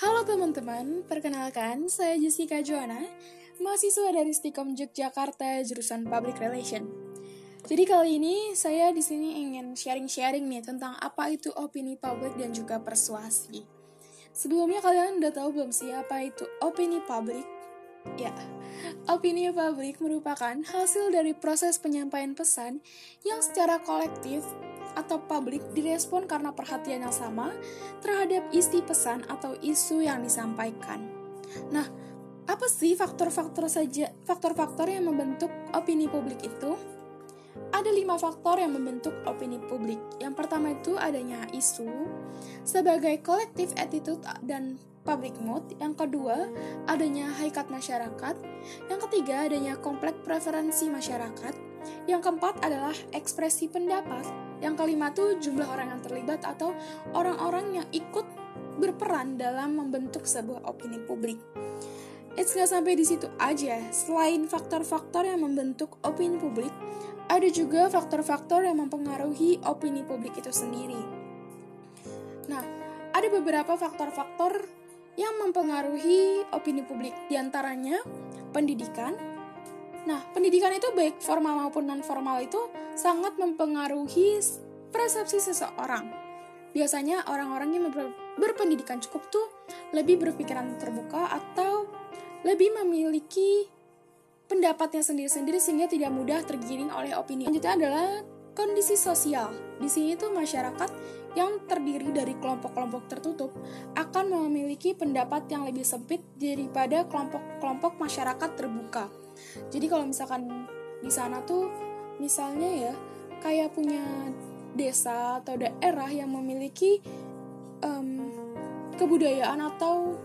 Halo teman-teman, perkenalkan saya Jessica Joana, mahasiswa dari Stikom Yogyakarta jurusan Public Relation. Jadi kali ini saya di sini ingin sharing-sharing nih tentang apa itu opini publik dan juga persuasi. Sebelumnya kalian udah tahu belum sih apa itu opini publik? Ya, opini publik merupakan hasil dari proses penyampaian pesan yang secara kolektif atau publik direspon karena perhatian yang sama terhadap isi pesan atau isu yang disampaikan. Nah, apa sih faktor-faktor saja faktor-faktor yang membentuk opini publik itu? Ada lima faktor yang membentuk opini publik. Yang pertama itu adanya isu sebagai collective attitude dan public mood. Yang kedua, adanya hakikat masyarakat. Yang ketiga, adanya kompleks preferensi masyarakat. Yang keempat adalah ekspresi pendapat. Yang kelima tuh jumlah orang yang terlibat atau orang-orang yang ikut berperan dalam membentuk sebuah opini publik. It's nggak sampai di situ aja. Selain faktor-faktor yang membentuk opini publik, ada juga faktor-faktor yang mempengaruhi opini publik itu sendiri. Nah, ada beberapa faktor-faktor yang mempengaruhi opini publik, di antaranya pendidikan, Nah, pendidikan itu baik formal maupun non formal itu sangat mempengaruhi persepsi seseorang. Biasanya orang-orang yang ber berpendidikan cukup tuh lebih berpikiran terbuka atau lebih memiliki pendapatnya sendiri-sendiri sehingga tidak mudah tergiring oleh opini. Selanjutnya adalah kondisi sosial. Di sini tuh masyarakat yang terdiri dari kelompok-kelompok tertutup akan memiliki pendapat yang lebih sempit daripada kelompok-kelompok masyarakat terbuka. Jadi kalau misalkan di sana tuh misalnya ya kayak punya desa atau daerah yang memiliki um, kebudayaan atau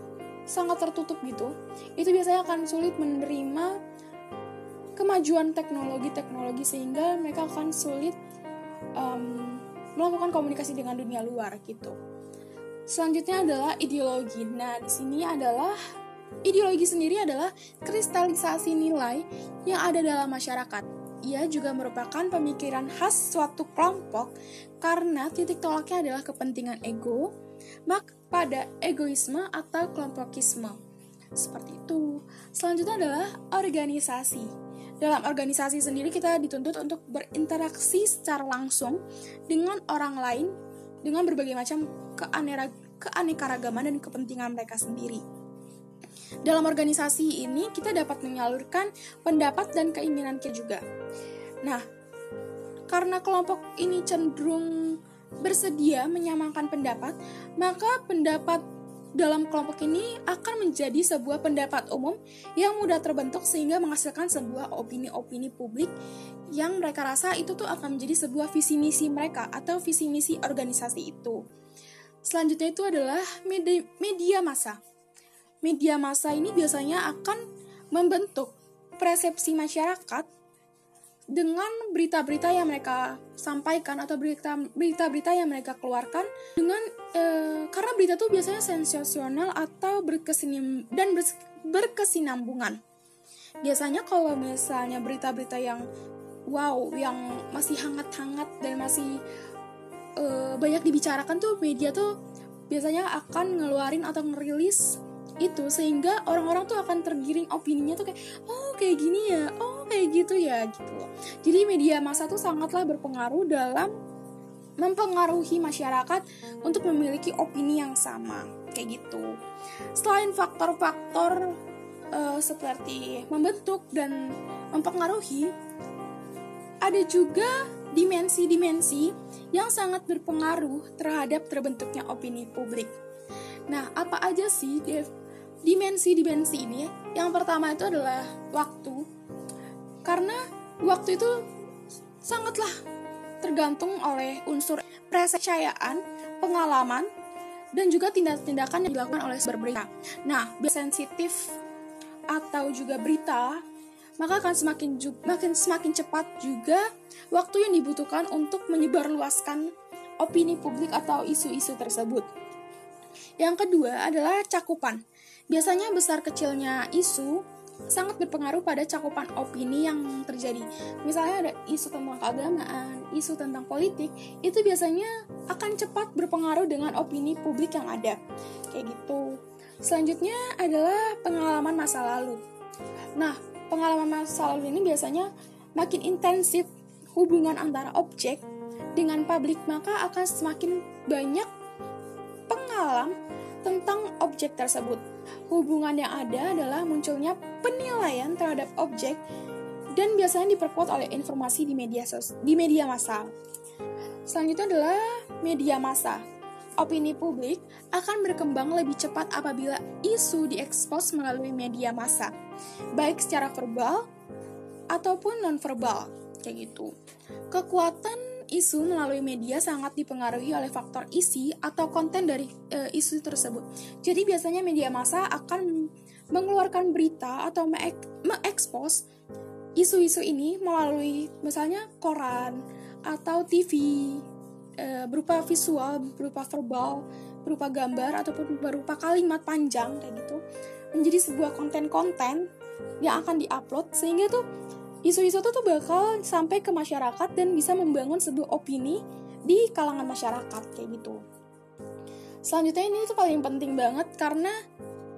sangat tertutup gitu, itu biasanya akan sulit menerima kemajuan teknologi-teknologi sehingga mereka akan sulit um, melakukan komunikasi dengan dunia luar gitu. Selanjutnya adalah ideologi. Nah, di sini adalah Ideologi sendiri adalah kristalisasi nilai yang ada dalam masyarakat. Ia juga merupakan pemikiran khas suatu kelompok karena titik tolaknya adalah kepentingan ego, mak pada egoisme atau kelompokisme. Seperti itu. Selanjutnya adalah organisasi. Dalam organisasi sendiri kita dituntut untuk berinteraksi secara langsung dengan orang lain dengan berbagai macam keanekaragaman dan kepentingan mereka sendiri. Dalam organisasi ini kita dapat menyalurkan pendapat dan keinginan kita juga. Nah, karena kelompok ini cenderung bersedia menyamakan pendapat, maka pendapat dalam kelompok ini akan menjadi sebuah pendapat umum yang mudah terbentuk sehingga menghasilkan sebuah opini-opini publik yang mereka rasa itu tuh akan menjadi sebuah visi misi mereka atau visi misi organisasi itu. Selanjutnya itu adalah media, media massa media massa ini biasanya akan membentuk persepsi masyarakat dengan berita-berita yang mereka sampaikan atau berita-berita yang mereka keluarkan dengan e, karena berita itu biasanya sensasional atau berkesinam dan berkesinambungan. Biasanya kalau misalnya berita-berita yang wow, yang masih hangat-hangat dan masih e, banyak dibicarakan tuh media tuh biasanya akan ngeluarin atau ngerilis itu sehingga orang-orang tuh akan tergiring opininya tuh kayak oh kayak gini ya oh kayak gitu ya gitu loh. Jadi media massa tuh sangatlah berpengaruh dalam mempengaruhi masyarakat untuk memiliki opini yang sama kayak gitu. Selain faktor-faktor uh, seperti membentuk dan mempengaruhi ada juga dimensi-dimensi yang sangat berpengaruh terhadap terbentuknya opini publik. Nah, apa aja sih dimensi-dimensi ini yang pertama itu adalah waktu karena waktu itu sangatlah tergantung oleh unsur percayaan, pengalaman, dan juga tindak-tindakan yang dilakukan oleh sumber berita. Nah, sensitif atau juga berita, maka akan semakin makin semakin cepat juga waktu yang dibutuhkan untuk menyebarluaskan opini publik atau isu-isu tersebut. Yang kedua adalah cakupan. Biasanya besar kecilnya isu sangat berpengaruh pada cakupan opini yang terjadi. Misalnya ada isu tentang keagamaan, isu tentang politik, itu biasanya akan cepat berpengaruh dengan opini publik yang ada. Kayak gitu. Selanjutnya adalah pengalaman masa lalu. Nah, pengalaman masa lalu ini biasanya makin intensif hubungan antara objek dengan publik, maka akan semakin banyak pengalaman tentang objek tersebut. Hubungan yang ada adalah munculnya penilaian terhadap objek dan biasanya diperkuat oleh informasi di media sos di media massa. Selanjutnya adalah media massa opini publik akan berkembang lebih cepat apabila isu diekspos melalui media massa, baik secara verbal ataupun nonverbal, kayak gitu. Kekuatan isu melalui media sangat dipengaruhi oleh faktor isi atau konten dari e, isu tersebut. Jadi biasanya media massa akan mengeluarkan berita atau mengekspos isu-isu ini melalui misalnya koran atau TV e, berupa visual, berupa verbal, berupa gambar ataupun berupa kalimat panjang kayak gitu menjadi sebuah konten-konten yang akan diupload sehingga tuh isu-isu tuh, tuh bakal sampai ke masyarakat dan bisa membangun sebuah opini di kalangan masyarakat kayak gitu. Selanjutnya ini tuh paling penting banget karena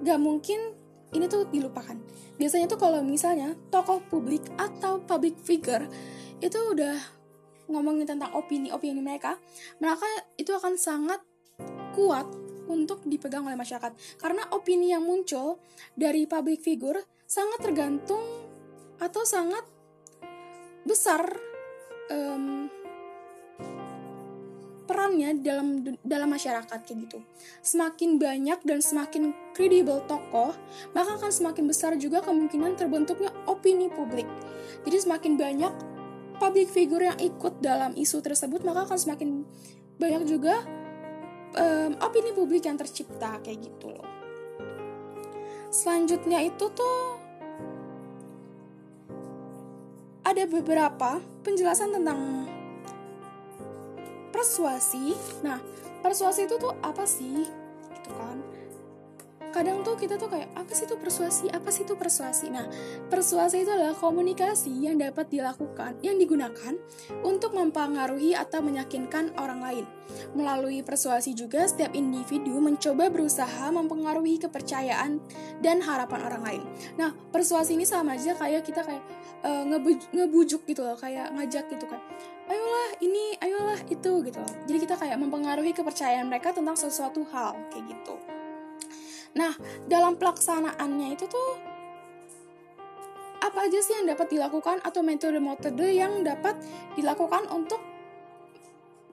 gak mungkin ini tuh dilupakan. Biasanya tuh kalau misalnya tokoh publik atau public figure itu udah ngomongin tentang opini-opini mereka, mereka itu akan sangat kuat untuk dipegang oleh masyarakat. Karena opini yang muncul dari public figure sangat tergantung atau sangat besar um, perannya dalam dalam masyarakat kayak gitu. Semakin banyak dan semakin kredibel tokoh, maka akan semakin besar juga kemungkinan terbentuknya opini publik. Jadi semakin banyak public figure yang ikut dalam isu tersebut maka akan semakin banyak juga um, opini publik yang tercipta kayak gitu loh. Selanjutnya itu tuh ada beberapa penjelasan tentang persuasi. Nah, persuasi itu tuh apa sih? Gitu kan kadang tuh kita tuh kayak apa sih itu persuasi? Apa sih itu persuasi? Nah persuasi itu adalah komunikasi yang dapat dilakukan yang digunakan untuk mempengaruhi atau meyakinkan orang lain. Melalui persuasi juga setiap individu mencoba berusaha mempengaruhi kepercayaan dan harapan orang lain. Nah persuasi ini sama aja kayak kita kayak uh, ngebujuk gitu loh kayak ngajak gitu kan. Ayolah ini ayolah itu gitu loh. Jadi kita kayak mempengaruhi kepercayaan mereka tentang sesuatu hal kayak gitu Nah, dalam pelaksanaannya itu tuh apa aja sih yang dapat dilakukan atau metode-metode yang dapat dilakukan untuk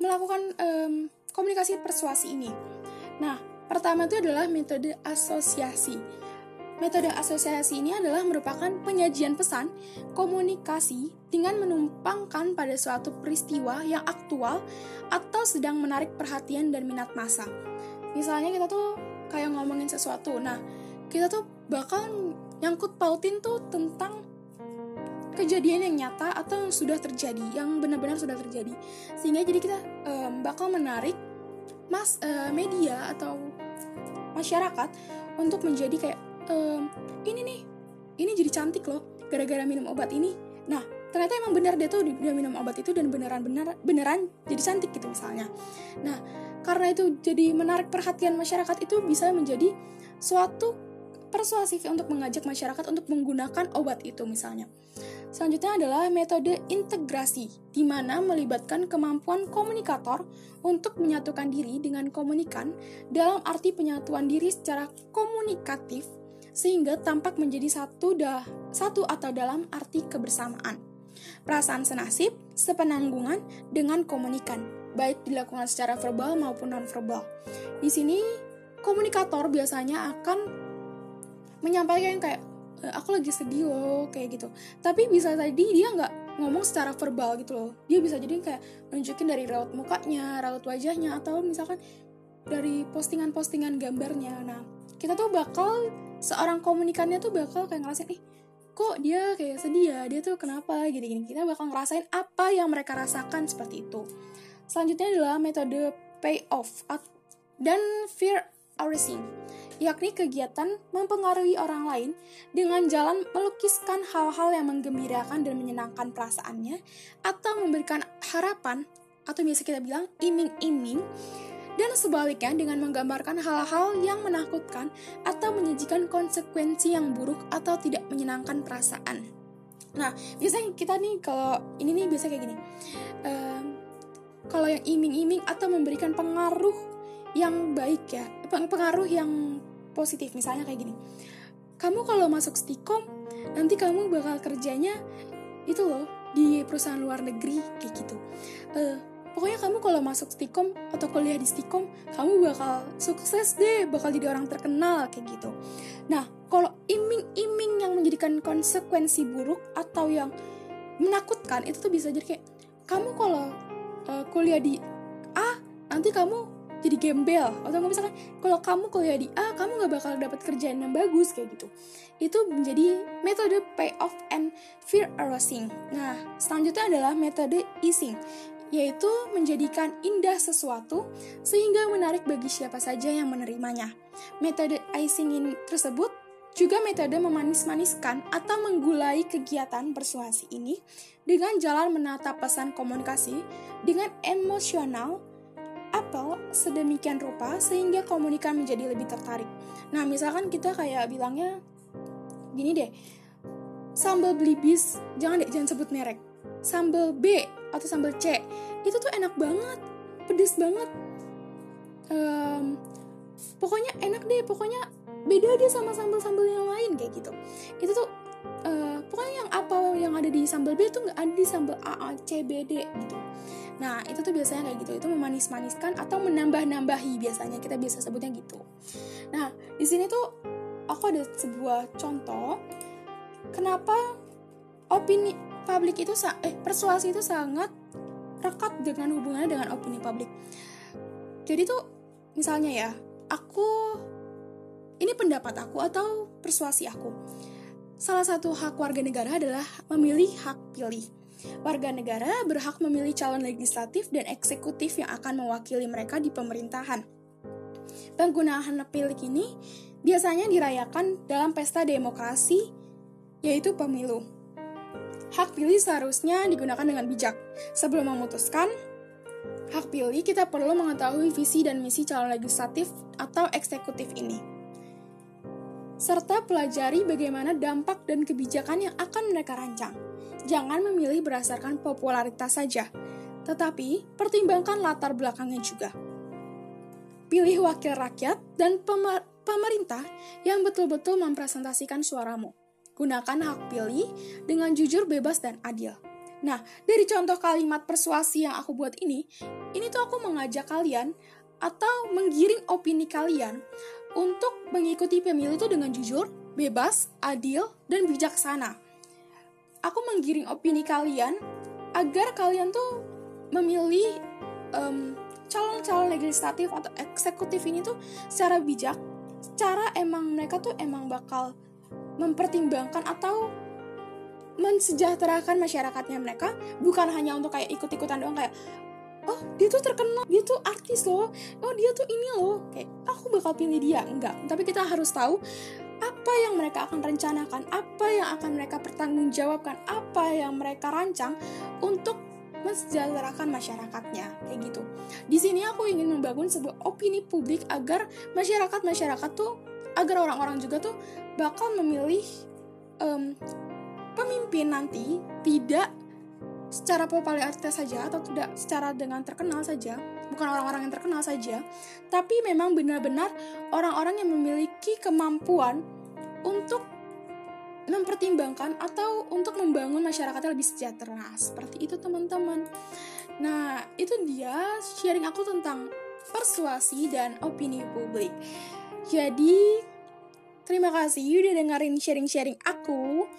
melakukan um, komunikasi persuasi ini. Nah, pertama itu adalah metode asosiasi. Metode asosiasi ini adalah merupakan penyajian pesan komunikasi dengan menumpangkan pada suatu peristiwa yang aktual atau sedang menarik perhatian dan minat massa. Misalnya kita tuh kayak ngomongin sesuatu. Nah kita tuh bakal nyangkut pautin tuh tentang kejadian yang nyata atau yang sudah terjadi yang benar-benar sudah terjadi. Sehingga jadi kita um, bakal menarik mas uh, media atau masyarakat untuk menjadi kayak um, ini nih ini jadi cantik loh gara-gara minum obat ini. Nah ternyata emang benar dia tuh dia minum obat itu dan beneran benar beneran jadi cantik gitu misalnya nah karena itu jadi menarik perhatian masyarakat itu bisa menjadi suatu persuasif untuk mengajak masyarakat untuk menggunakan obat itu misalnya. Selanjutnya adalah metode integrasi, di mana melibatkan kemampuan komunikator untuk menyatukan diri dengan komunikan dalam arti penyatuan diri secara komunikatif sehingga tampak menjadi satu dah satu atau dalam arti kebersamaan. Perasaan senasib, sepenanggungan dengan komunikan baik dilakukan secara verbal maupun nonverbal. Di sini komunikator biasanya akan menyampaikan kayak e, aku lagi sedih loh kayak gitu. Tapi bisa tadi dia nggak ngomong secara verbal gitu loh. Dia bisa jadi kayak nunjukin dari raut mukanya, raut wajahnya atau misalkan dari postingan-postingan gambarnya. Nah, kita tuh bakal seorang komunikannya tuh bakal kayak ngerasain ih kok dia kayak sedih ya dia tuh kenapa gini-gini. Kita bakal ngerasain apa yang mereka rasakan seperti itu. Selanjutnya adalah metode payoff dan fear erasing, yakni kegiatan mempengaruhi orang lain dengan jalan melukiskan hal-hal yang menggembirakan dan menyenangkan perasaannya atau memberikan harapan atau biasa kita bilang iming-iming dan sebaliknya dengan menggambarkan hal-hal yang menakutkan atau menyajikan konsekuensi yang buruk atau tidak menyenangkan perasaan. Nah, biasanya kita nih kalau ini nih biasa kayak gini. Uh, kalau yang iming-iming atau memberikan pengaruh yang baik ya, pengaruh yang positif misalnya kayak gini. Kamu kalau masuk Stikom, nanti kamu bakal kerjanya itu loh di perusahaan luar negeri kayak gitu. Uh, pokoknya kamu kalau masuk Stikom atau kuliah di Stikom kamu bakal sukses deh bakal jadi orang terkenal kayak gitu. Nah kalau iming-iming yang menjadikan konsekuensi buruk atau yang menakutkan itu tuh bisa jadi kayak kamu kalau uh, kuliah di A nanti kamu jadi gembel. Atau nggak misalkan kalau kamu kuliah di A kamu nggak bakal dapat kerjaan yang bagus kayak gitu. Itu menjadi metode payoff and fear arousing nah selanjutnya adalah metode easing yaitu menjadikan indah sesuatu sehingga menarik bagi siapa saja yang menerimanya. Metode icing tersebut juga metode memanis-maniskan atau menggulai kegiatan persuasi ini dengan jalan menata pesan komunikasi dengan emosional apel sedemikian rupa sehingga komunikan menjadi lebih tertarik. Nah, misalkan kita kayak bilangnya gini deh, sambal beli bis, jangan deh, jangan sebut merek. Sambal B atau sambal C itu tuh enak banget pedes banget. Um, pokoknya enak deh pokoknya beda deh sama sambal-sambal yang lain kayak gitu. Itu tuh uh, pokoknya yang apa yang ada di sambal B itu nggak ada di sambal A, A C B D gitu. Nah itu tuh biasanya kayak gitu itu memanis-maniskan atau menambah-nambahi biasanya kita biasa sebutnya gitu. Nah di sini tuh aku ada sebuah contoh kenapa opini publik itu eh persuasi itu sangat rekat dengan hubungannya dengan opini publik. Jadi tuh misalnya ya, aku ini pendapat aku atau persuasi aku. Salah satu hak warga negara adalah memilih hak pilih. Warga negara berhak memilih calon legislatif dan eksekutif yang akan mewakili mereka di pemerintahan. Penggunaan pilih ini biasanya dirayakan dalam pesta demokrasi, yaitu pemilu. Hak pilih seharusnya digunakan dengan bijak. Sebelum memutuskan, hak pilih kita perlu mengetahui visi dan misi calon legislatif atau eksekutif ini. Serta pelajari bagaimana dampak dan kebijakan yang akan mereka rancang. Jangan memilih berdasarkan popularitas saja, tetapi pertimbangkan latar belakangnya juga. Pilih wakil rakyat dan pemerintah yang betul-betul mempresentasikan suaramu gunakan hak pilih dengan jujur, bebas, dan adil. Nah, dari contoh kalimat persuasi yang aku buat ini, ini tuh aku mengajak kalian atau menggiring opini kalian untuk mengikuti pemilu itu dengan jujur, bebas, adil, dan bijaksana. Aku menggiring opini kalian agar kalian tuh memilih um, calon-calon legislatif atau eksekutif ini tuh secara bijak, secara emang mereka tuh emang bakal mempertimbangkan atau mensejahterakan masyarakatnya mereka bukan hanya untuk kayak ikut-ikutan doang kayak oh dia tuh terkenal dia tuh artis loh oh dia tuh ini loh kayak aku bakal pilih dia. Enggak tapi kita harus tahu apa yang mereka akan rencanakan apa yang akan mereka pertanggungjawabkan apa yang mereka rancang untuk mensejahterakan masyarakatnya kayak gitu. Di sini aku ingin membangun sebuah opini publik agar masyarakat masyarakat tuh agar orang-orang juga tuh bakal memilih um, pemimpin nanti tidak secara popularitas saja atau tidak secara dengan terkenal saja bukan orang-orang yang terkenal saja tapi memang benar-benar orang-orang yang memiliki kemampuan untuk mempertimbangkan atau untuk membangun masyarakatnya lebih sejahtera. Seperti itu teman-teman. Nah itu dia sharing aku tentang persuasi dan opini publik jadi, terima kasih udah dengerin sharing-sharing aku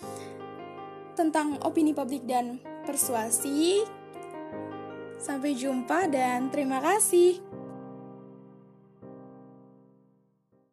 tentang opini publik dan persuasi. Sampai jumpa dan terima kasih.